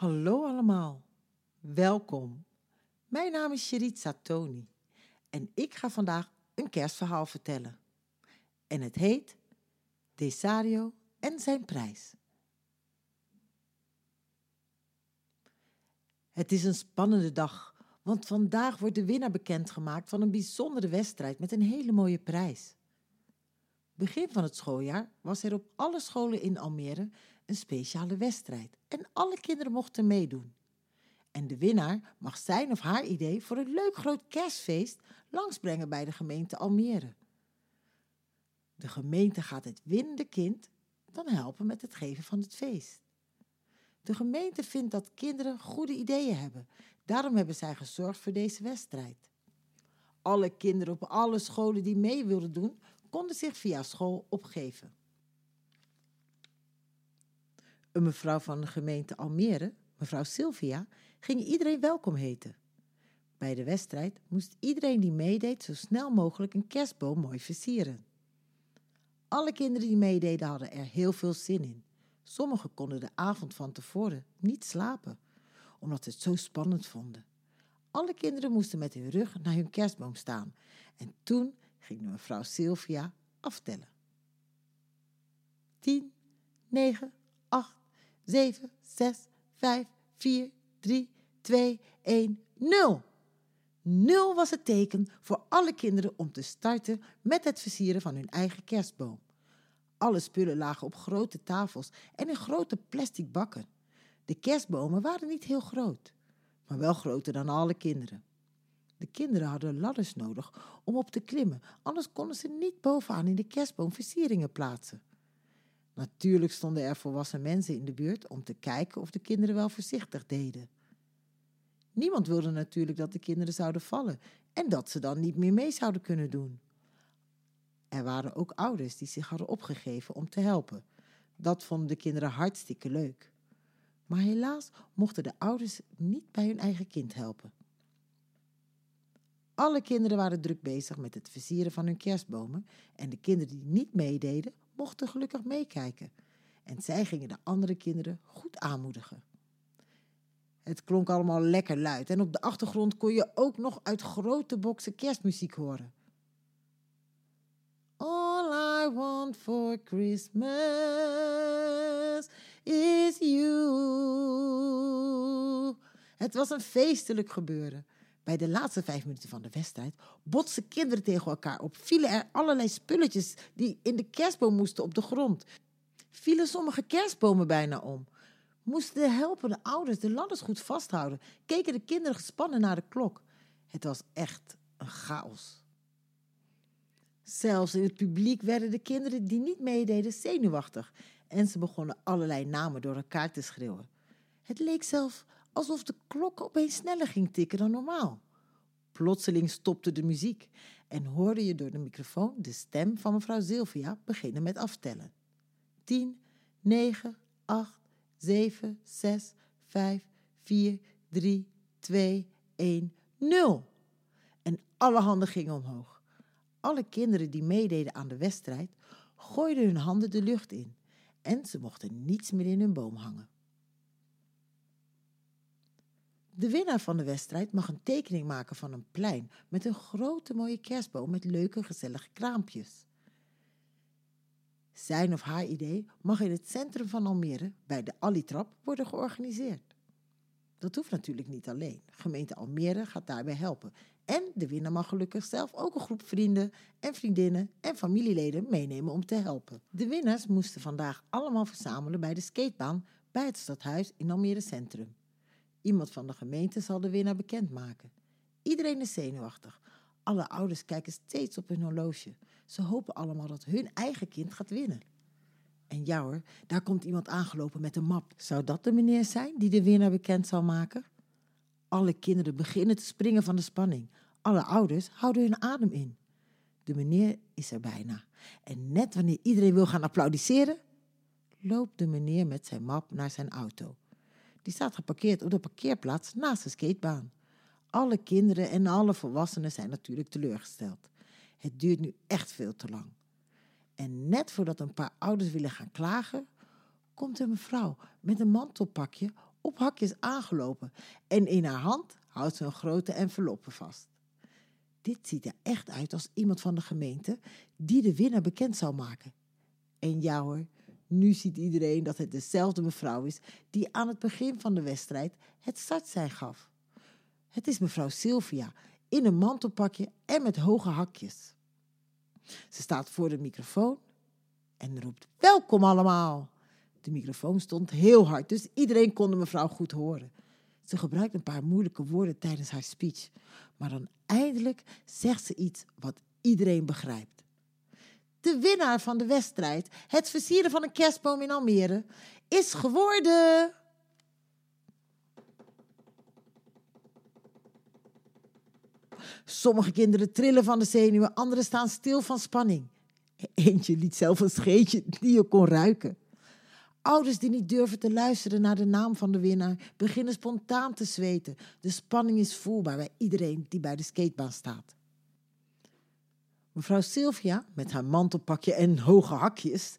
Hallo allemaal, welkom. Mijn naam is Sheritza Tony en ik ga vandaag een kerstverhaal vertellen. En het heet Desario en zijn prijs. Het is een spannende dag, want vandaag wordt de winnaar bekendgemaakt van een bijzondere wedstrijd met een hele mooie prijs. Begin van het schooljaar was er op alle scholen in Almere een speciale wedstrijd en alle kinderen mochten meedoen. En de winnaar mag zijn of haar idee voor een leuk groot kerstfeest langsbrengen bij de gemeente Almere. De gemeente gaat het winnende kind dan helpen met het geven van het feest. De gemeente vindt dat kinderen goede ideeën hebben. Daarom hebben zij gezorgd voor deze wedstrijd. Alle kinderen op alle scholen die mee wilden doen, konden zich via school opgeven. Een mevrouw van de gemeente Almere, mevrouw Sylvia, ging iedereen welkom heten. Bij de wedstrijd moest iedereen die meedeed zo snel mogelijk een kerstboom mooi versieren. Alle kinderen die meededen hadden er heel veel zin in. Sommigen konden de avond van tevoren niet slapen, omdat ze het zo spannend vonden. Alle kinderen moesten met hun rug naar hun kerstboom staan en toen ging mevrouw Sylvia aftellen. 10, 9, 8, 7, 6, 5, 4, 3, 2, 1, 0. 0 was het teken voor alle kinderen om te starten met het versieren van hun eigen kerstboom. Alle spullen lagen op grote tafels en in grote plastic bakken. De kerstbomen waren niet heel groot, maar wel groter dan alle kinderen. De kinderen hadden ladders nodig om op te klimmen, anders konden ze niet bovenaan in de kerstboom versieringen plaatsen. Natuurlijk stonden er volwassen mensen in de buurt om te kijken of de kinderen wel voorzichtig deden. Niemand wilde natuurlijk dat de kinderen zouden vallen en dat ze dan niet meer mee zouden kunnen doen. Er waren ook ouders die zich hadden opgegeven om te helpen. Dat vonden de kinderen hartstikke leuk. Maar helaas mochten de ouders niet bij hun eigen kind helpen. Alle kinderen waren druk bezig met het versieren van hun kerstbomen en de kinderen die niet meededen, mochten gelukkig meekijken. En zij gingen de andere kinderen goed aanmoedigen. Het klonk allemaal lekker luid en op de achtergrond kon je ook nog uit grote boksen kerstmuziek horen. All I want for Christmas is you. Het was een feestelijk gebeuren. Bij de laatste vijf minuten van de wedstrijd botsten kinderen tegen elkaar op. Vielen er allerlei spulletjes die in de kerstboom moesten op de grond. Vielen sommige kerstbomen bijna om. Moesten de helpende ouders de ladders goed vasthouden. Keken de kinderen gespannen naar de klok. Het was echt een chaos. Zelfs in het publiek werden de kinderen die niet meededen zenuwachtig en ze begonnen allerlei namen door elkaar te schreeuwen. Het leek zelfs alsof de klok opeens sneller ging tikken dan normaal. Plotseling stopte de muziek en hoorde je door de microfoon de stem van mevrouw Sylvia beginnen met aftellen. 10, 9, 8, 7, 6, 5, 4, 3, 2, 1, 0. En alle handen gingen omhoog. Alle kinderen die meededen aan de wedstrijd gooiden hun handen de lucht in en ze mochten niets meer in hun boom hangen. De winnaar van de wedstrijd mag een tekening maken van een plein met een grote mooie kerstboom met leuke gezellige kraampjes. Zijn of haar idee mag in het centrum van Almere bij de Alitrap worden georganiseerd. Dat hoeft natuurlijk niet alleen. Gemeente Almere gaat daarbij helpen. En de winnaar mag gelukkig zelf ook een groep vrienden en vriendinnen en familieleden meenemen om te helpen. De winnaars moesten vandaag allemaal verzamelen bij de skatebaan bij het stadhuis in Almere Centrum. Iemand van de gemeente zal de winnaar bekendmaken. Iedereen is zenuwachtig. Alle ouders kijken steeds op hun horloge. Ze hopen allemaal dat hun eigen kind gaat winnen. En ja hoor, daar komt iemand aangelopen met een map. Zou dat de meneer zijn die de winnaar bekend zal maken? Alle kinderen beginnen te springen van de spanning. Alle ouders houden hun adem in. De meneer is er bijna. En net wanneer iedereen wil gaan applaudisseren, loopt de meneer met zijn map naar zijn auto. Die staat geparkeerd op de parkeerplaats naast de skatebaan. Alle kinderen en alle volwassenen zijn natuurlijk teleurgesteld. Het duurt nu echt veel te lang. En net voordat een paar ouders willen gaan klagen, komt een mevrouw met een mantelpakje op hakjes aangelopen en in haar hand houdt ze een grote enveloppe vast. Dit ziet er echt uit als iemand van de gemeente die de winnaar bekend zou maken. En ja hoor, nu ziet iedereen dat het dezelfde mevrouw is die aan het begin van de wedstrijd het startsein gaf. Het is mevrouw Sylvia in een mantelpakje en met hoge hakjes. Ze staat voor de microfoon en roept: Welkom allemaal! De microfoon stond heel hard, dus iedereen kon de mevrouw goed horen. Ze gebruikt een paar moeilijke woorden tijdens haar speech, maar dan eindelijk zegt ze iets wat iedereen begrijpt. De winnaar van de wedstrijd, het versieren van een kerstboom in Almere, is geworden. Sommige kinderen trillen van de zenuwen, anderen staan stil van spanning. Eentje liet zelf een scheetje die je kon ruiken. Ouders die niet durven te luisteren naar de naam van de winnaar beginnen spontaan te zweten. De spanning is voelbaar bij iedereen die bij de skatebaan staat. Mevrouw Sylvia, met haar mantelpakje en hoge hakjes,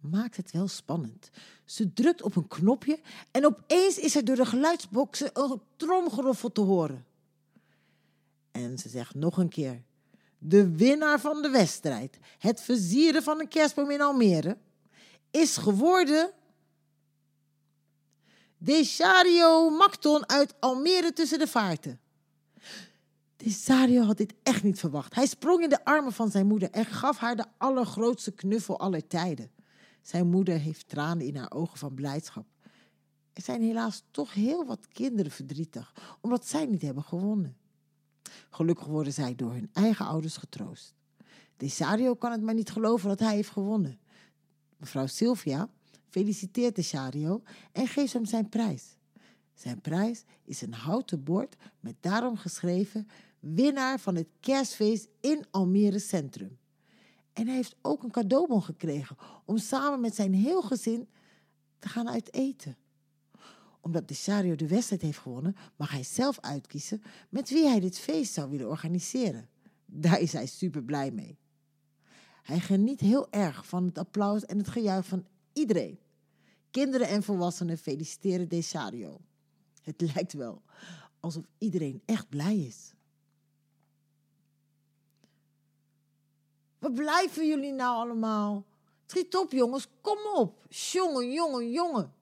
maakt het wel spannend. Ze drukt op een knopje en opeens is er door de geluidsboxen een tromgeroffel te horen. En ze zegt nog een keer: De winnaar van de wedstrijd, het versieren van een kerstboom in Almere, is geworden. Desario Macton uit Almere tussen de vaarten. Desario had dit echt niet verwacht. Hij sprong in de armen van zijn moeder en gaf haar de allergrootste knuffel aller tijden. Zijn moeder heeft tranen in haar ogen van blijdschap. Er zijn helaas toch heel wat kinderen verdrietig, omdat zij niet hebben gewonnen. Gelukkig worden zij door hun eigen ouders getroost. Desario kan het maar niet geloven dat hij heeft gewonnen. Mevrouw Sylvia feliciteert Desario en geeft hem zijn prijs. Zijn prijs is een houten bord met daarom geschreven winnaar van het kerstfeest in Almere Centrum. En hij heeft ook een cadeaubon gekregen om samen met zijn heel gezin te gaan uit eten. Omdat Desario de wedstrijd heeft gewonnen, mag hij zelf uitkiezen met wie hij dit feest zou willen organiseren. Daar is hij super blij mee. Hij geniet heel erg van het applaus en het gejuich van iedereen. Kinderen en volwassenen feliciteren Desario. Het lijkt wel alsof iedereen echt blij is. Waar blijven jullie nou allemaal? Schiet op, jongens, kom op. Jongen, jongen, jongen.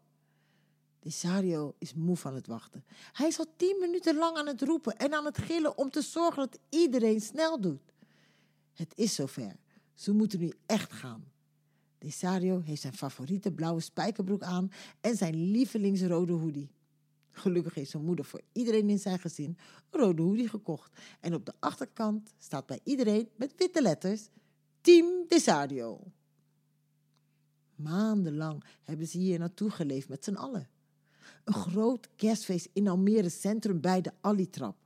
Desario is moe van het wachten. Hij is al tien minuten lang aan het roepen en aan het gillen om te zorgen dat iedereen snel doet. Het is zover. Ze moeten nu echt gaan. Desario heeft zijn favoriete blauwe spijkerbroek aan en zijn lievelingsrode hoodie. Gelukkig heeft zijn moeder voor iedereen in zijn gezin een rode hoodie gekocht. En op de achterkant staat bij iedereen met witte letters Team Desario. Maandenlang hebben ze hier naartoe geleefd met z'n allen. Een groot kerstfeest in Almere Centrum bij de Alitrap.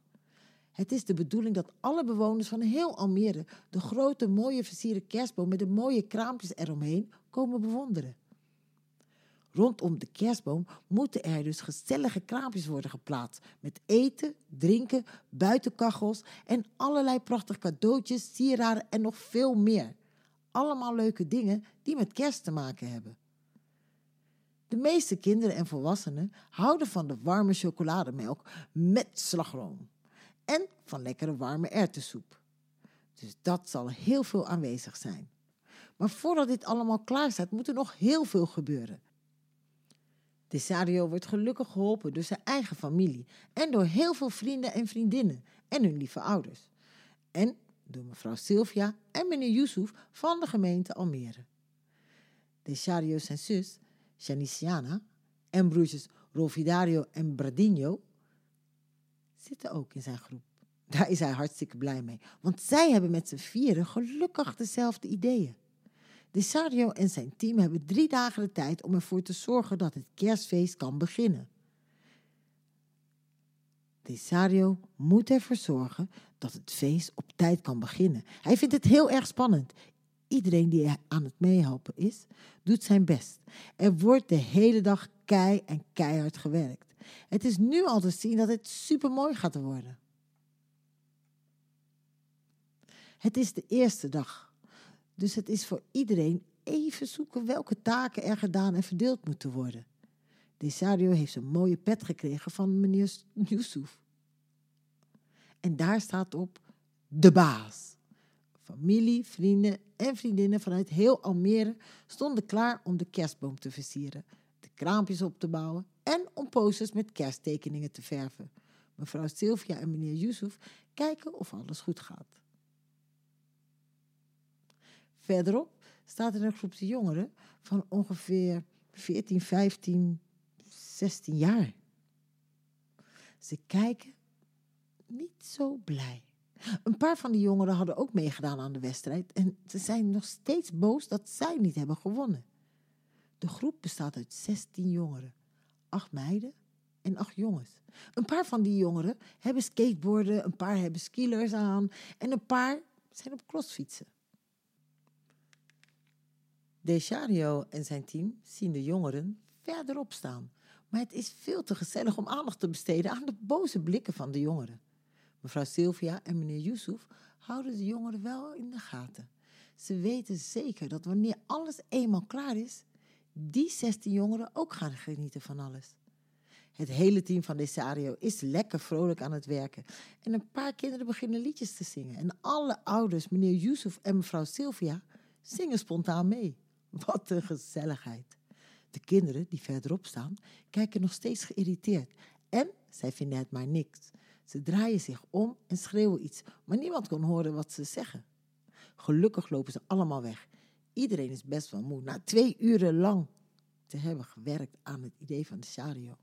Het is de bedoeling dat alle bewoners van heel Almere de grote mooie versierde kerstboom met de mooie kraampjes eromheen komen bewonderen. Rondom de kerstboom moeten er dus gezellige kraampjes worden geplaatst met eten, drinken, buitenkachels en allerlei prachtige cadeautjes, sieraden en nog veel meer. Allemaal leuke dingen die met kerst te maken hebben. De meeste kinderen en volwassenen houden van de warme chocolademelk met slagroom en van lekkere warme erwtensoep. Dus dat zal heel veel aanwezig zijn. Maar voordat dit allemaal klaar staat, moet er nog heel veel gebeuren. Desario wordt gelukkig geholpen door zijn eigen familie en door heel veel vrienden en vriendinnen en hun lieve ouders. En door mevrouw Sylvia en meneer Yusuf van de gemeente Almere. Desario zijn zus, Janiciana, en broertjes Rolfidario en Bradinho zitten ook in zijn groep. Daar is hij hartstikke blij mee, want zij hebben met z'n vieren gelukkig dezelfde ideeën. Desario en zijn team hebben drie dagen de tijd om ervoor te zorgen dat het kerstfeest kan beginnen. Desario moet ervoor zorgen dat het feest op tijd kan beginnen. Hij vindt het heel erg spannend. Iedereen die aan het meehelpen is, doet zijn best. Er wordt de hele dag kei en keihard gewerkt. Het is nu al te zien dat het supermooi gaat worden. Het is de eerste dag. Dus het is voor iedereen even zoeken welke taken er gedaan en verdeeld moeten worden. Desario heeft een mooie pet gekregen van meneer Yusuf. En daar staat op de baas. Familie, vrienden en vriendinnen vanuit heel Almere stonden klaar om de kerstboom te versieren, de kraampjes op te bouwen en om posters met kersttekeningen te verven. Mevrouw Sylvia en meneer Yusuf kijken of alles goed gaat. Verderop staat er een groepje jongeren van ongeveer 14, 15, 16 jaar. Ze kijken niet zo blij. Een paar van die jongeren hadden ook meegedaan aan de wedstrijd en ze zijn nog steeds boos dat zij niet hebben gewonnen. De groep bestaat uit 16 jongeren, acht meiden en acht jongens. Een paar van die jongeren hebben skateboarden, een paar hebben skilers aan en een paar zijn op crossfietsen. Dechario en zijn team zien de jongeren verderop staan. Maar het is veel te gezellig om aandacht te besteden aan de boze blikken van de jongeren. Mevrouw Sylvia en meneer Yusuf houden de jongeren wel in de gaten. Ze weten zeker dat wanneer alles eenmaal klaar is, die 16 jongeren ook gaan genieten van alles. Het hele team van Desario is lekker vrolijk aan het werken. En een paar kinderen beginnen liedjes te zingen. En alle ouders, meneer Yusuf en mevrouw Sylvia, zingen spontaan mee. Wat een gezelligheid. De kinderen die verderop staan, kijken nog steeds geïrriteerd. En zij vinden het maar niks. Ze draaien zich om en schreeuwen iets, maar niemand kon horen wat ze zeggen. Gelukkig lopen ze allemaal weg. Iedereen is best wel moe, na twee uren lang te hebben gewerkt aan het idee van de Shario.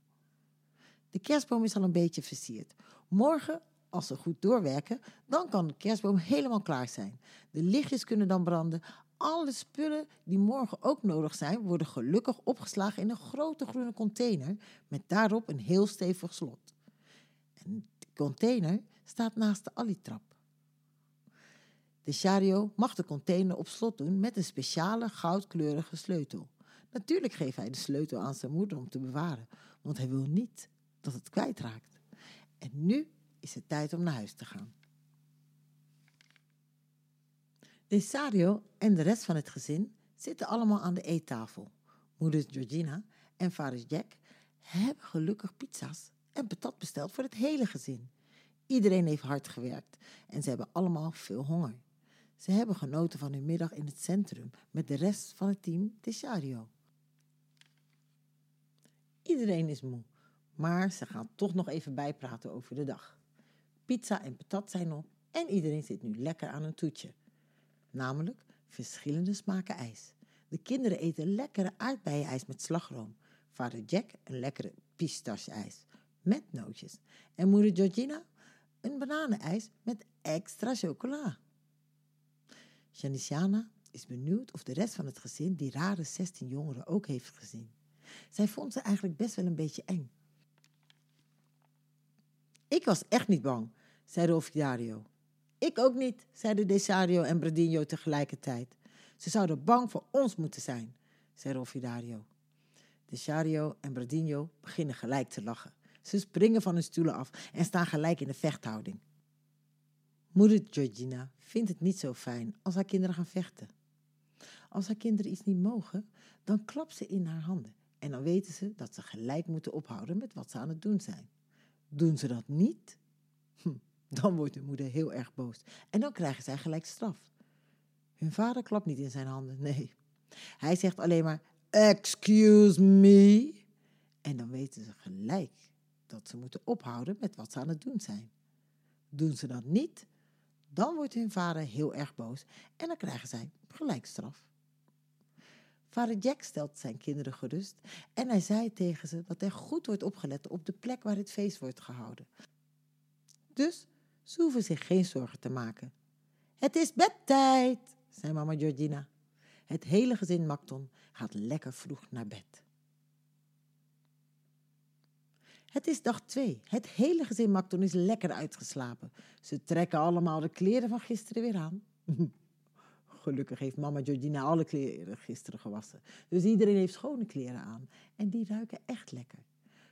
De kerstboom is al een beetje versierd. Morgen, als ze goed doorwerken, dan kan de kerstboom helemaal klaar zijn. De lichtjes kunnen dan branden. Alle spullen die morgen ook nodig zijn, worden gelukkig opgeslagen in een grote groene container met daarop een heel stevig slot. En de container staat naast de alitrap. De Shario mag de container op slot doen met een speciale goudkleurige sleutel. Natuurlijk geeft hij de sleutel aan zijn moeder om te bewaren, want hij wil niet dat het kwijtraakt. En nu is het tijd om naar huis te gaan. Desario en de rest van het gezin zitten allemaal aan de eettafel. Moeder Georgina en vader Jack hebben gelukkig pizza's en patat besteld voor het hele gezin. Iedereen heeft hard gewerkt en ze hebben allemaal veel honger. Ze hebben genoten van hun middag in het centrum met de rest van het team Desario. Iedereen is moe, maar ze gaan toch nog even bijpraten over de dag. Pizza en patat zijn op en iedereen zit nu lekker aan een toetje. Namelijk verschillende smaken ijs. De kinderen eten lekkere aardbeienijs met slagroom. Vader Jack een lekkere pistache-ijs met nootjes. En moeder Georgina een bananenijs met extra chocola. Janiciana is benieuwd of de rest van het gezin die rare 16 jongeren ook heeft gezien. Zij vond ze eigenlijk best wel een beetje eng. Ik was echt niet bang, zei Rolfidario. Ik ook niet, zeiden Desario en Bradinho tegelijkertijd. Ze zouden bang voor ons moeten zijn, zei Rolfidario. Desario en Bradinho beginnen gelijk te lachen. Ze springen van hun stoelen af en staan gelijk in de vechthouding. Moeder Georgina vindt het niet zo fijn als haar kinderen gaan vechten. Als haar kinderen iets niet mogen, dan klapt ze in haar handen. En dan weten ze dat ze gelijk moeten ophouden met wat ze aan het doen zijn. Doen ze dat niet, hm, dan wordt hun moeder heel erg boos. En dan krijgen zij gelijk straf. Hun vader klapt niet in zijn handen, nee. Hij zegt alleen maar, excuse me. En dan weten ze gelijk dat ze moeten ophouden met wat ze aan het doen zijn. Doen ze dat niet, dan wordt hun vader heel erg boos en dan krijgen zij gelijk straf. Vader Jack stelt zijn kinderen gerust en hij zei tegen ze dat er goed wordt opgelet op de plek waar het feest wordt gehouden. Dus ze hoeven zich geen zorgen te maken. Het is bedtijd, zei mama Georgina. Het hele gezin Macton gaat lekker vroeg naar bed. Het is dag twee. Het hele gezin Macton is lekker uitgeslapen. Ze trekken allemaal de kleren van gisteren weer aan. Gelukkig heeft mama Georgina alle kleren gisteren gewassen. Dus iedereen heeft schone kleren aan. En die ruiken echt lekker.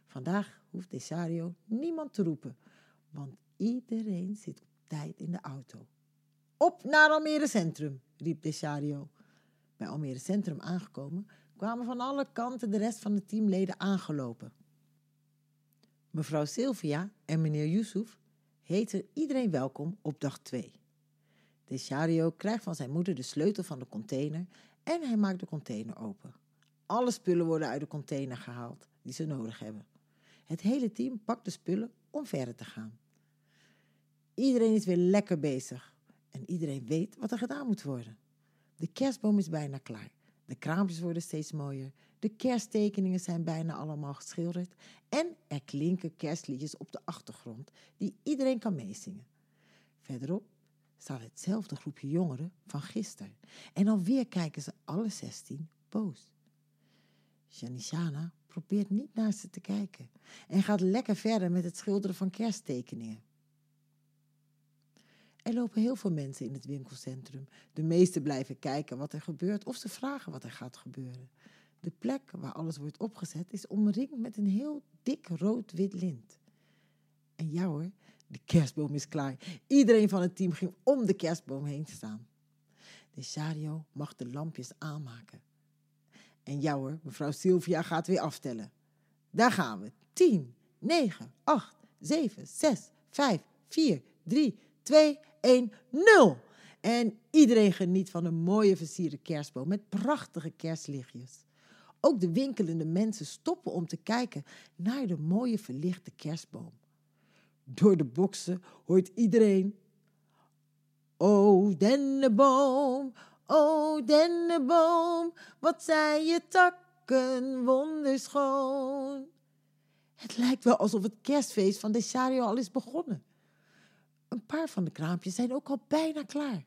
Vandaag hoeft Desario niemand te roepen. Want iedereen zit op tijd in de auto. Op naar Almere Centrum, riep Desario. Bij Almere Centrum aangekomen kwamen van alle kanten de rest van de teamleden aangelopen. Mevrouw Sylvia en meneer Yusuf heten iedereen welkom op dag 2. Desario krijgt van zijn moeder de sleutel van de container en hij maakt de container open. Alle spullen worden uit de container gehaald die ze nodig hebben. Het hele team pakt de spullen om verder te gaan. Iedereen is weer lekker bezig en iedereen weet wat er gedaan moet worden. De kerstboom is bijna klaar. De kraampjes worden steeds mooier. De kersttekeningen zijn bijna allemaal geschilderd. En er klinken kerstliedjes op de achtergrond die iedereen kan meezingen. Verderop staat hetzelfde groepje jongeren van gisteren. En alweer kijken ze alle zestien boos. Janishana probeert niet naar ze te kijken en gaat lekker verder met het schilderen van kersttekeningen. Er lopen heel veel mensen in het winkelcentrum. De meesten blijven kijken wat er gebeurt of ze vragen wat er gaat gebeuren. De plek waar alles wordt opgezet is omringd met een heel dik rood-wit lint. En ja hoor, de kerstboom is klaar. Iedereen van het team ging om de kerstboom heen staan. De Shario mag de lampjes aanmaken. En ja hoor, mevrouw Sylvia gaat weer aftellen. Daar gaan we. 10, 9, 8, 7, 6, 5, 4, 3, 2, 1, 0. En iedereen geniet van een mooie versierde kerstboom met prachtige kerstlichtjes. Ook de winkelende mensen stoppen om te kijken naar de mooie verlichte kerstboom. Door de boksen hoort iedereen. O denneboom, o denneboom, wat zijn je takken wonderschoon. Het lijkt wel alsof het kerstfeest van Desario al is begonnen. Een paar van de kraampjes zijn ook al bijna klaar.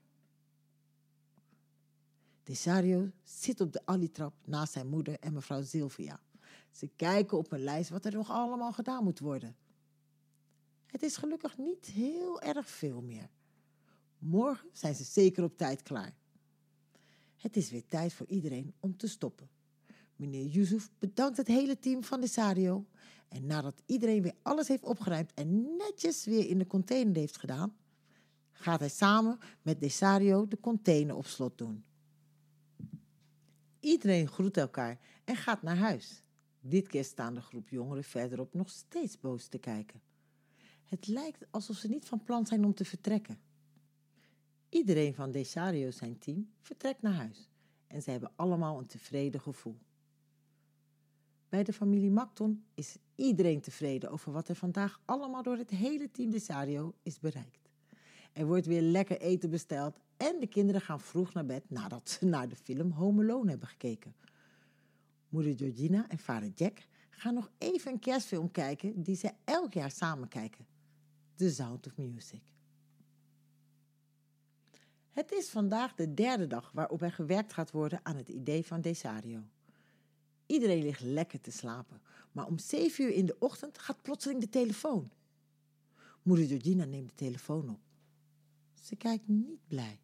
Desario zit op de alitrap naast zijn moeder en mevrouw Sylvia. Ze kijken op een lijst wat er nog allemaal gedaan moet worden. Het is gelukkig niet heel erg veel meer. Morgen zijn ze zeker op tijd klaar. Het is weer tijd voor iedereen om te stoppen. Meneer Yusuf bedankt het hele team van Desario. En nadat iedereen weer alles heeft opgeruimd en netjes weer in de container heeft gedaan, gaat hij samen met Desario de container op slot doen. Iedereen groet elkaar en gaat naar huis. Dit keer staan de groep jongeren verderop nog steeds boos te kijken. Het lijkt alsof ze niet van plan zijn om te vertrekken. Iedereen van Desario zijn team vertrekt naar huis en ze hebben allemaal een tevreden gevoel. Bij de familie Macton is iedereen tevreden over wat er vandaag allemaal door het hele team Desario is bereikt. Er wordt weer lekker eten besteld en de kinderen gaan vroeg naar bed nadat ze naar de film Home Alone hebben gekeken. Moeder Georgina en vader Jack gaan nog even een kerstfilm kijken die ze elk jaar samen kijken. The Sound of Music. Het is vandaag de derde dag waarop er gewerkt gaat worden aan het idee van Desario. Iedereen ligt lekker te slapen, maar om zeven uur in de ochtend gaat plotseling de telefoon. Moeder Georgina neemt de telefoon op. Ze kijkt niet blij.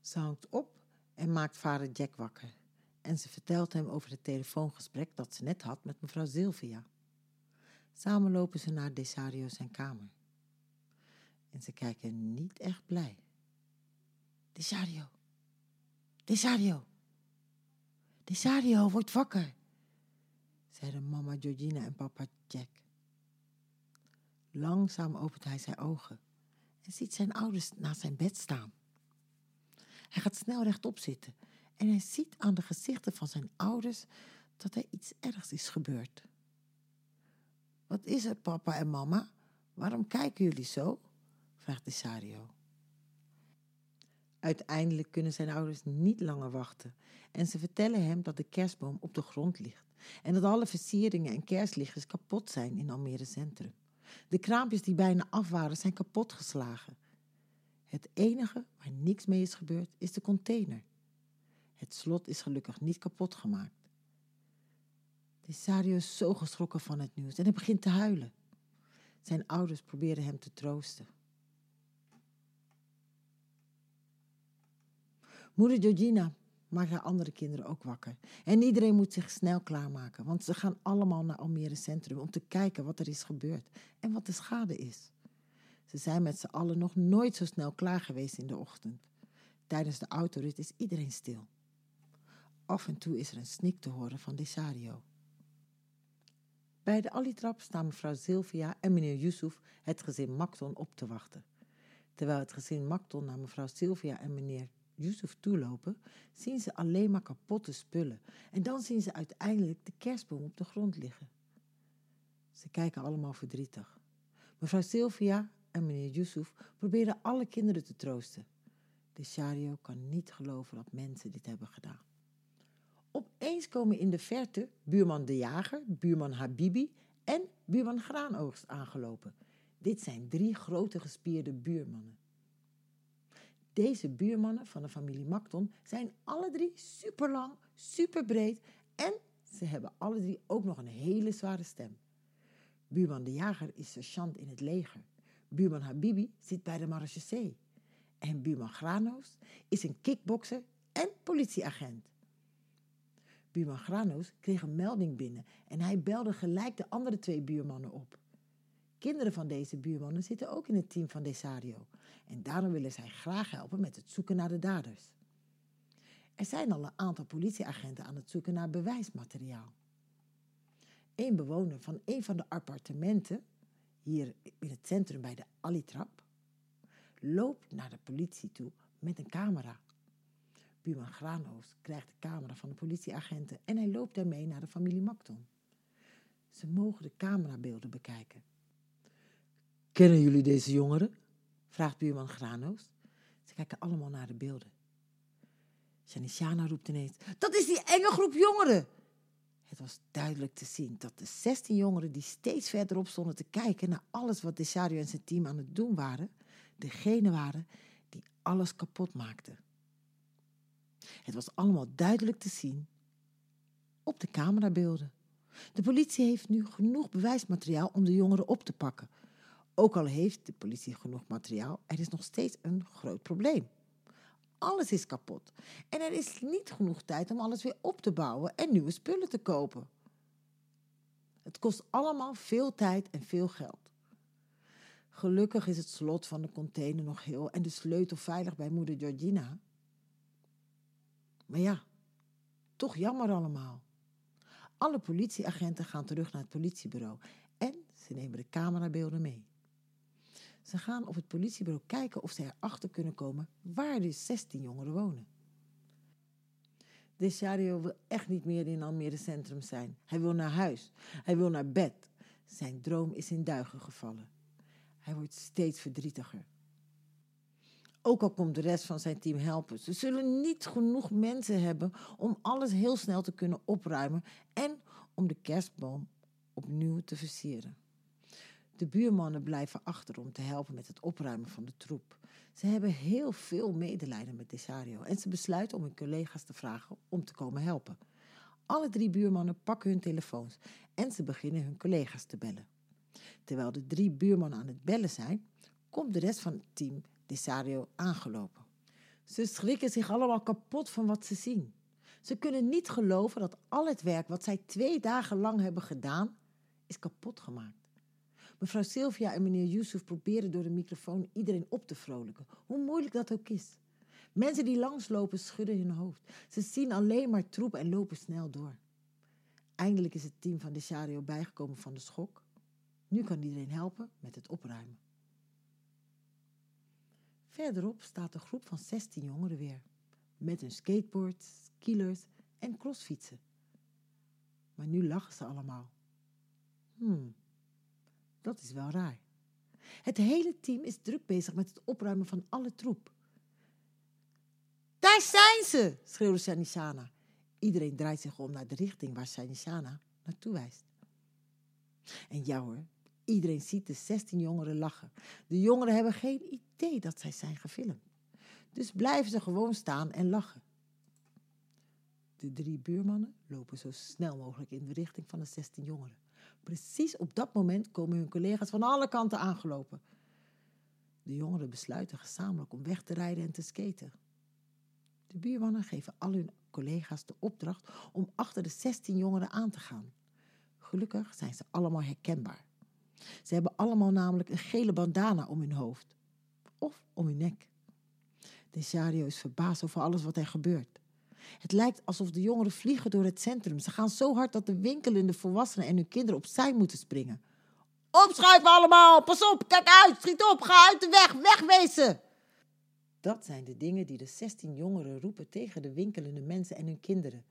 Ze hangt op en maakt vader Jack wakker. En ze vertelt hem over het telefoongesprek dat ze net had met mevrouw Sylvia. Samen lopen ze naar Desario zijn kamer. En ze kijken niet echt blij. Desario, Desario, Desario, word wakker, zeiden mama Georgina en papa Jack. Langzaam opent hij zijn ogen en ziet zijn ouders naast zijn bed staan. Hij gaat snel rechtop zitten en hij ziet aan de gezichten van zijn ouders dat er iets ergs is gebeurd. Wat is er, papa en mama? Waarom kijken jullie zo? vraagt Desario. Uiteindelijk kunnen zijn ouders niet langer wachten en ze vertellen hem dat de kerstboom op de grond ligt en dat alle versieringen en kerstlichtjes kapot zijn in Almere Centrum. De kraampjes die bijna af waren zijn kapotgeslagen. Het enige waar niks mee is gebeurd is de container. Het slot is gelukkig niet kapot gemaakt. Desario is zo geschrokken van het nieuws en hij begint te huilen. Zijn ouders proberen hem te troosten. Moeder Georgina maakt haar andere kinderen ook wakker. En iedereen moet zich snel klaarmaken, want ze gaan allemaal naar Almere Centrum om te kijken wat er is gebeurd en wat de schade is. Ze zijn met z'n allen nog nooit zo snel klaar geweest in de ochtend. Tijdens de autorit is iedereen stil. Af en toe is er een snik te horen van Desario. Bij de Alitrap staan mevrouw Sylvia en meneer Yusuf het gezin Makton op te wachten. Terwijl het gezin Makton naar mevrouw Sylvia en meneer Yusuf toelopen, zien ze alleen maar kapotte spullen. En dan zien ze uiteindelijk de kerstboom op de grond liggen. Ze kijken allemaal verdrietig. Mevrouw Sylvia en meneer Yusuf proberen alle kinderen te troosten. De Shario kan niet geloven dat mensen dit hebben gedaan. Opeens komen in de verte buurman De Jager, buurman Habibi en buurman Graanoogst aangelopen. Dit zijn drie grote gespierde buurmannen. Deze buurmannen van de familie Makton zijn alle drie super lang, super breed en ze hebben alle drie ook nog een hele zware stem. Buurman de Jager is sergeant in het leger. Buurman Habibi zit bij de marechaussee. En buurman Granos is een kickbokser en politieagent. Buurman Granos kreeg een melding binnen en hij belde gelijk de andere twee buurmannen op. Kinderen van deze buurmannen zitten ook in het team van Desario en daarom willen zij graag helpen met het zoeken naar de daders. Er zijn al een aantal politieagenten aan het zoeken naar bewijsmateriaal. Een bewoner van een van de appartementen, hier in het centrum bij de Alitrap, loopt naar de politie toe met een camera. Buurman Graanoos krijgt de camera van de politieagenten en hij loopt daarmee naar de familie Makton. Ze mogen de camerabeelden bekijken. Kennen jullie deze jongeren? vraagt buurman Graanoos. Ze kijken allemaal naar de beelden. Janishana roept ineens: Dat is die enge groep jongeren! Het was duidelijk te zien dat de 16 jongeren die steeds verderop stonden te kijken naar alles wat Desario en zijn team aan het doen waren, degene waren die alles kapot maakten. Het was allemaal duidelijk te zien op de camerabeelden. De politie heeft nu genoeg bewijsmateriaal om de jongeren op te pakken. Ook al heeft de politie genoeg materiaal, er is nog steeds een groot probleem. Alles is kapot en er is niet genoeg tijd om alles weer op te bouwen en nieuwe spullen te kopen. Het kost allemaal veel tijd en veel geld. Gelukkig is het slot van de container nog heel en de sleutel veilig bij moeder Georgina. Maar ja, toch jammer allemaal. Alle politieagenten gaan terug naar het politiebureau en ze nemen de camerabeelden mee. Ze gaan op het politiebureau kijken of ze erachter kunnen komen waar de 16 jongeren wonen. Desario wil echt niet meer in Almere Centrum zijn. Hij wil naar huis. Hij wil naar bed. Zijn droom is in duigen gevallen. Hij wordt steeds verdrietiger. Ook al komt de rest van zijn team helpen, ze zullen niet genoeg mensen hebben om alles heel snel te kunnen opruimen en om de kerstboom opnieuw te versieren. De buurmannen blijven achter om te helpen met het opruimen van de troep. Ze hebben heel veel medelijden met Desario en ze besluiten om hun collega's te vragen om te komen helpen. Alle drie buurmannen pakken hun telefoons en ze beginnen hun collega's te bellen. Terwijl de drie buurmannen aan het bellen zijn, komt de rest van het team Desario aangelopen. Ze schrikken zich allemaal kapot van wat ze zien. Ze kunnen niet geloven dat al het werk wat zij twee dagen lang hebben gedaan, is kapot gemaakt. Mevrouw Sylvia en meneer Yusuf proberen door de microfoon iedereen op te vrolijken, hoe moeilijk dat ook is. Mensen die langslopen schudden hun hoofd. Ze zien alleen maar troep en lopen snel door. Eindelijk is het team van Desario bijgekomen van de schok. Nu kan iedereen helpen met het opruimen. Verderop staat een groep van 16 jongeren weer, met hun skateboards, skilers en crossfietsen. Maar nu lachen ze allemaal. Hmm, dat is wel raar. Het hele team is druk bezig met het opruimen van alle troep. Daar zijn ze, schreeuwde Sanishana. Iedereen draait zich om naar de richting waar Sanishana naartoe wijst. En ja hoor, iedereen ziet de 16 jongeren lachen. De jongeren hebben geen idee dat zij zijn gefilmd. Dus blijven ze gewoon staan en lachen. De drie buurmannen lopen zo snel mogelijk in de richting van de 16 jongeren. Precies op dat moment komen hun collega's van alle kanten aangelopen. De jongeren besluiten gezamenlijk om weg te rijden en te skaten. De buurmannen geven al hun collega's de opdracht om achter de 16 jongeren aan te gaan. Gelukkig zijn ze allemaal herkenbaar. Ze hebben allemaal namelijk een gele bandana om hun hoofd of om hun nek. Desario is verbaasd over alles wat er gebeurt. Het lijkt alsof de jongeren vliegen door het centrum. Ze gaan zo hard dat de winkelende volwassenen en hun kinderen opzij moeten springen. Opschuiven allemaal! Pas op, kijk uit, schiet op, ga uit de weg, wegwezen! Dat zijn de dingen die de 16 jongeren roepen tegen de winkelende mensen en hun kinderen.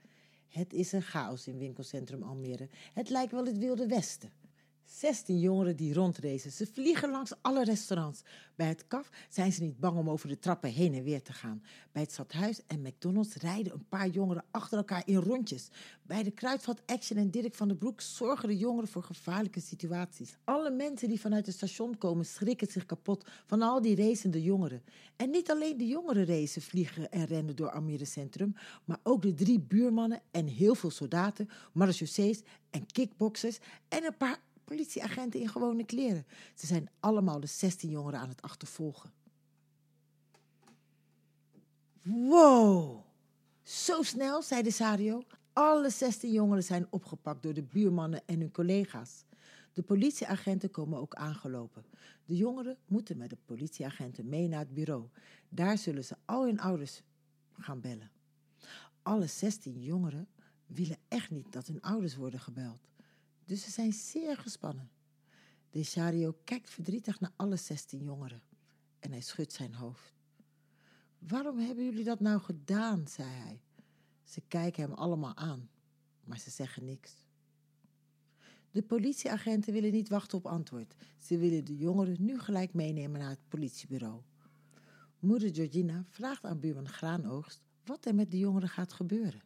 Het is een chaos in winkelcentrum Almere. Het lijkt wel het Wilde Westen. 16 jongeren die rondracen. Ze vliegen langs alle restaurants. Bij het KAF zijn ze niet bang om over de trappen heen en weer te gaan. Bij het Stadhuis en McDonald's rijden een paar jongeren achter elkaar in rondjes. Bij de Kruidvat Action en Dirk van den Broek zorgen de jongeren voor gevaarlijke situaties. Alle mensen die vanuit het station komen schrikken zich kapot van al die racende jongeren. En niet alleen de jongeren racen, vliegen en rennen door Almere Centrum, maar ook de drie buurmannen en heel veel soldaten, marechaussees en kickboxers en een paar politieagenten in gewone kleren. Ze zijn allemaal de 16 jongeren aan het achtervolgen. Wow, zo snel, zei de Sario. Alle 16 jongeren zijn opgepakt door de buurmannen en hun collega's. De politieagenten komen ook aangelopen. De jongeren moeten met de politieagenten mee naar het bureau. Daar zullen ze al hun ouders gaan bellen. Alle 16 jongeren willen echt niet dat hun ouders worden gebeld dus ze zijn zeer gespannen. Desario kijkt verdrietig naar alle zestien jongeren en hij schudt zijn hoofd. Waarom hebben jullie dat nou gedaan? zei hij. Ze kijken hem allemaal aan, maar ze zeggen niks. De politieagenten willen niet wachten op antwoord. Ze willen de jongeren nu gelijk meenemen naar het politiebureau. Moeder Georgina vraagt aan buurman Graanoogst wat er met de jongeren gaat gebeuren.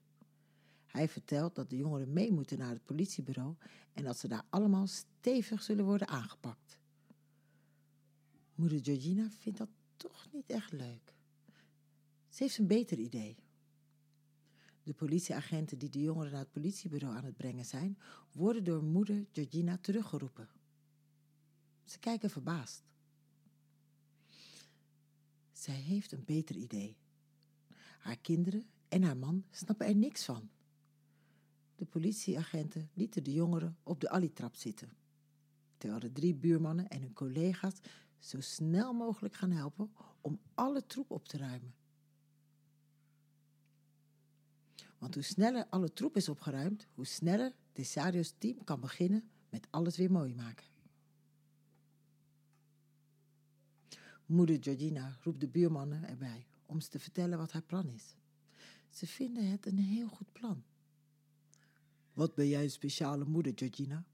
Hij vertelt dat de jongeren mee moeten naar het politiebureau en dat ze daar allemaal stevig zullen worden aangepakt. Moeder Georgina vindt dat toch niet echt leuk. Ze heeft een beter idee. De politieagenten die de jongeren naar het politiebureau aan het brengen zijn, worden door moeder Georgina teruggeroepen. Ze kijken verbaasd. Zij heeft een beter idee. Haar kinderen en haar man snappen er niks van. De politieagenten lieten de jongeren op de alitrap zitten, terwijl de drie buurmannen en hun collega's zo snel mogelijk gaan helpen om alle troep op te ruimen. Want hoe sneller alle troep is opgeruimd, hoe sneller Desario's team kan beginnen met alles weer mooi maken. Moeder Georgina roept de buurmannen erbij om ze te vertellen wat haar plan is. Ze vinden het een heel goed plan. Wat ben jij een speciale moeder, Georgina?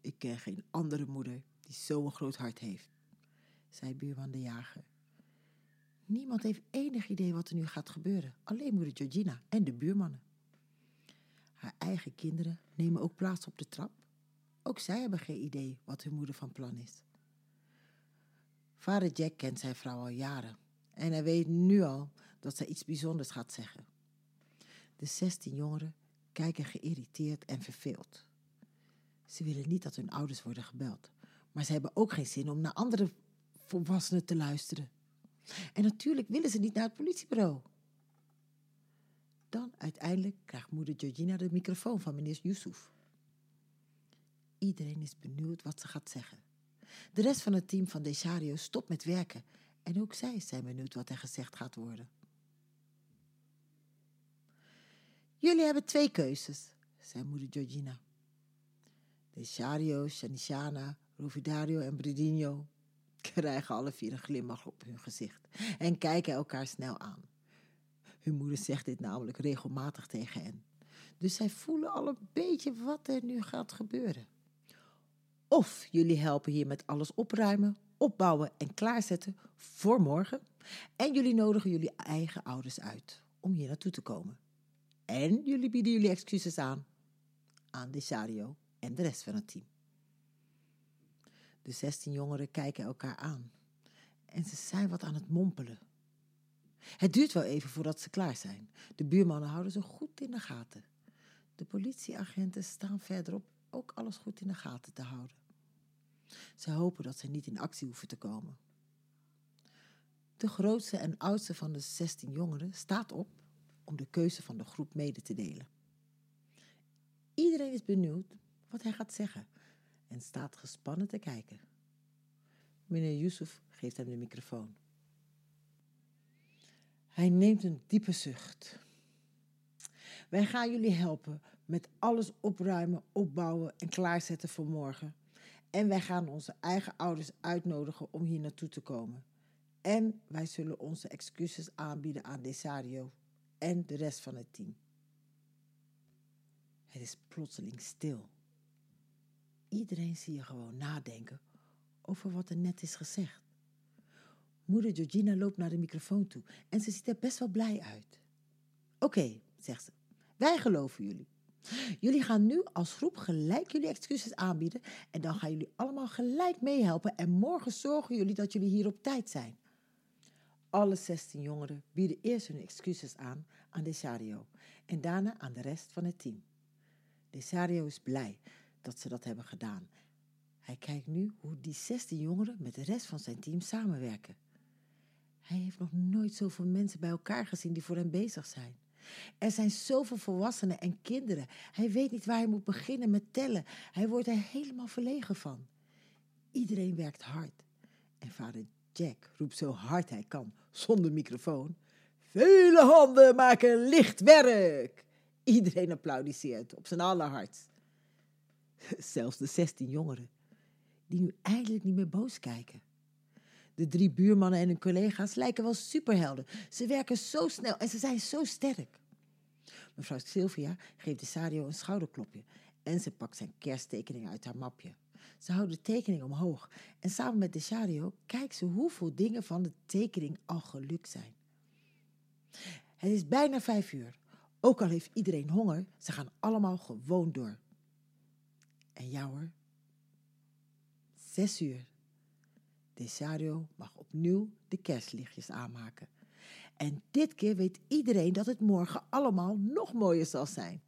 Ik ken geen andere moeder die zo'n groot hart heeft, zei buurman de jager. Niemand heeft enig idee wat er nu gaat gebeuren, alleen moeder Georgina en de buurmannen. Haar eigen kinderen nemen ook plaats op de trap. Ook zij hebben geen idee wat hun moeder van plan is. Vader Jack kent zijn vrouw al jaren en hij weet nu al dat zij iets bijzonders gaat zeggen. De zestien jongeren kijken geïrriteerd en verveeld. Ze willen niet dat hun ouders worden gebeld, maar ze hebben ook geen zin om naar andere volwassenen te luisteren. En natuurlijk willen ze niet naar het politiebureau. Dan uiteindelijk krijgt moeder Georgina de microfoon van meneer Yusuf. Iedereen is benieuwd wat ze gaat zeggen. De rest van het team van Desario stopt met werken en ook zij zijn benieuwd wat er gezegd gaat worden. Jullie hebben twee keuzes, zei moeder Georgina. Desario, Shanishana, Rovidario en Bridinho krijgen alle vier een glimlach op hun gezicht en kijken elkaar snel aan. Hun moeder zegt dit namelijk regelmatig tegen hen. Dus zij voelen al een beetje wat er nu gaat gebeuren. Of jullie helpen hier met alles opruimen, opbouwen en klaarzetten voor morgen. En jullie nodigen jullie eigen ouders uit om hier naartoe te komen. En jullie bieden jullie excuses aan. Aan Desario en de rest van het team. De zestien jongeren kijken elkaar aan. En ze zijn wat aan het mompelen. Het duurt wel even voordat ze klaar zijn. De buurmannen houden ze goed in de gaten. De politieagenten staan verderop ook alles goed in de gaten te houden. Ze hopen dat ze niet in actie hoeven te komen. De grootste en oudste van de zestien jongeren staat op om de keuze van de groep mede te delen. Iedereen is benieuwd wat hij gaat zeggen en staat gespannen te kijken. Meneer Yusuf geeft hem de microfoon. Hij neemt een diepe zucht. Wij gaan jullie helpen met alles opruimen, opbouwen en klaarzetten voor morgen. En wij gaan onze eigen ouders uitnodigen om hier naartoe te komen. En wij zullen onze excuses aanbieden aan Desario en de rest van het team. Het is plotseling stil. Iedereen zie je gewoon nadenken over wat er net is gezegd. Moeder Georgina loopt naar de microfoon toe en ze ziet er best wel blij uit. Oké, zegt ze, wij geloven jullie. Jullie gaan nu als groep gelijk jullie excuses aanbieden en dan gaan jullie allemaal gelijk meehelpen en morgen zorgen jullie dat jullie hier op tijd zijn. Alle 16 jongeren bieden eerst hun excuses aan aan Desario en daarna aan de rest van het team. Desario is blij dat ze dat hebben gedaan. Hij kijkt nu hoe die 16 jongeren met de rest van zijn team samenwerken. Hij heeft nog nooit zoveel mensen bij elkaar gezien die voor hem bezig zijn. Er zijn zoveel volwassenen en kinderen. Hij weet niet waar hij moet beginnen met tellen. Hij wordt er helemaal verlegen van. Iedereen werkt hard. En vader Jack roept zo hard hij kan, zonder microfoon. Vele handen maken licht werk. Iedereen applaudisseert op zijn allerhardst. Zelfs de zestien jongeren, die nu eindelijk niet meer boos kijken. De drie buurmannen en hun collega's lijken wel superhelden. Ze werken zo snel en ze zijn zo sterk. Mevrouw Sylvia geeft de Sario een schouderklopje en ze pakt zijn kersttekening uit haar mapje. Ze houdt de tekening omhoog en samen met de Sario kijkt ze hoeveel dingen van de tekening al gelukt zijn. Het is bijna vijf uur. Ook al heeft iedereen honger, ze gaan allemaal gewoon door. En ja hoor, zes uur. Desario mag opnieuw de kerstlichtjes aanmaken. En dit keer weet iedereen dat het morgen allemaal nog mooier zal zijn.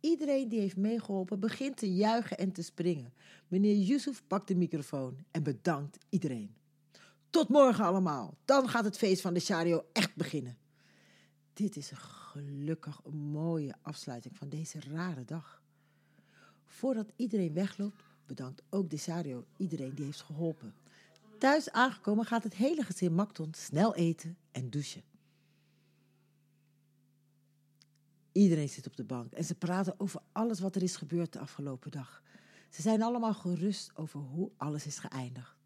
Iedereen die heeft meegeholpen begint te juichen en te springen. Meneer Yusuf pakt de microfoon en bedankt iedereen. Tot morgen allemaal. Dan gaat het feest van de Shario echt beginnen. Dit is een gelukkig mooie afsluiting van deze rare dag. Voordat iedereen wegloopt, bedankt ook Desario iedereen die heeft geholpen. Thuis aangekomen gaat het hele gezin Makton snel eten en douchen. Iedereen zit op de bank en ze praten over alles wat er is gebeurd de afgelopen dag. Ze zijn allemaal gerust over hoe alles is geëindigd.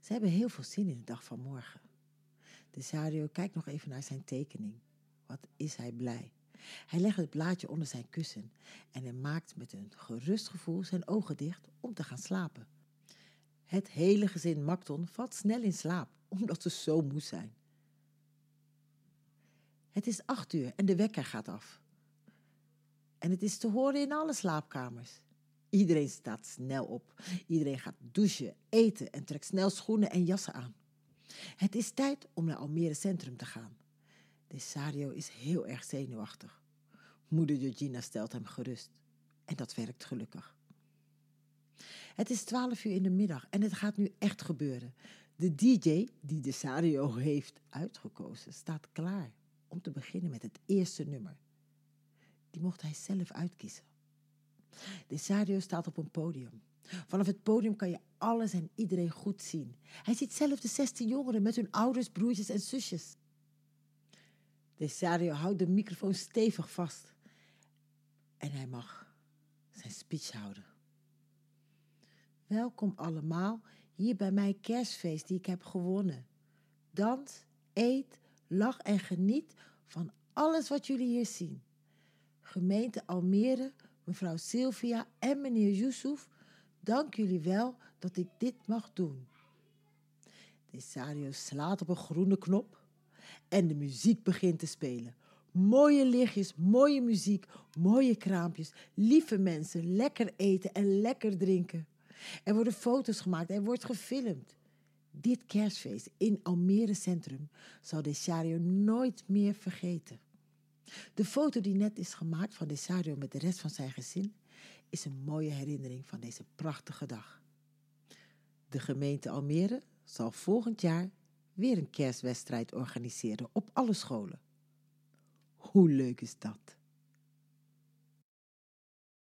Ze hebben heel veel zin in de dag van morgen. Desario kijkt nog even naar zijn tekening. Wat is hij blij. Hij legt het blaadje onder zijn kussen en hij maakt met een gerust gevoel zijn ogen dicht om te gaan slapen. Het hele gezin Makton valt snel in slaap, omdat ze zo moe zijn. Het is acht uur en de wekker gaat af. En het is te horen in alle slaapkamers. Iedereen staat snel op. Iedereen gaat douchen, eten en trekt snel schoenen en jassen aan. Het is tijd om naar Almere Centrum te gaan. Desario is heel erg zenuwachtig. Moeder Georgina stelt hem gerust. En dat werkt gelukkig. Het is twaalf uur in de middag en het gaat nu echt gebeuren. De DJ die Desario heeft uitgekozen staat klaar om te beginnen met het eerste nummer. Mocht hij zelf uitkiezen. Desario staat op een podium. Vanaf het podium kan je alles en iedereen goed zien. Hij ziet zelf de 16 jongeren met hun ouders, broertjes en zusjes. Desario houdt de microfoon stevig vast. En hij mag zijn speech houden. Welkom allemaal hier bij mijn kerstfeest die ik heb gewonnen. Dans, eet, lach en geniet van alles wat jullie hier zien. Gemeente Almere, mevrouw Sylvia en meneer Yusuf, dank jullie wel dat ik dit mag doen. Desario slaat op een groene knop en de muziek begint te spelen. Mooie lichtjes, mooie muziek, mooie kraampjes, lieve mensen, lekker eten en lekker drinken. Er worden foto's gemaakt, er wordt gefilmd. Dit kerstfeest in Almere Centrum zal Desario nooit meer vergeten. De foto die net is gemaakt van Desario met de rest van zijn gezin is een mooie herinnering van deze prachtige dag. De gemeente Almere zal volgend jaar weer een kerstwedstrijd organiseren op alle scholen. Hoe leuk is dat?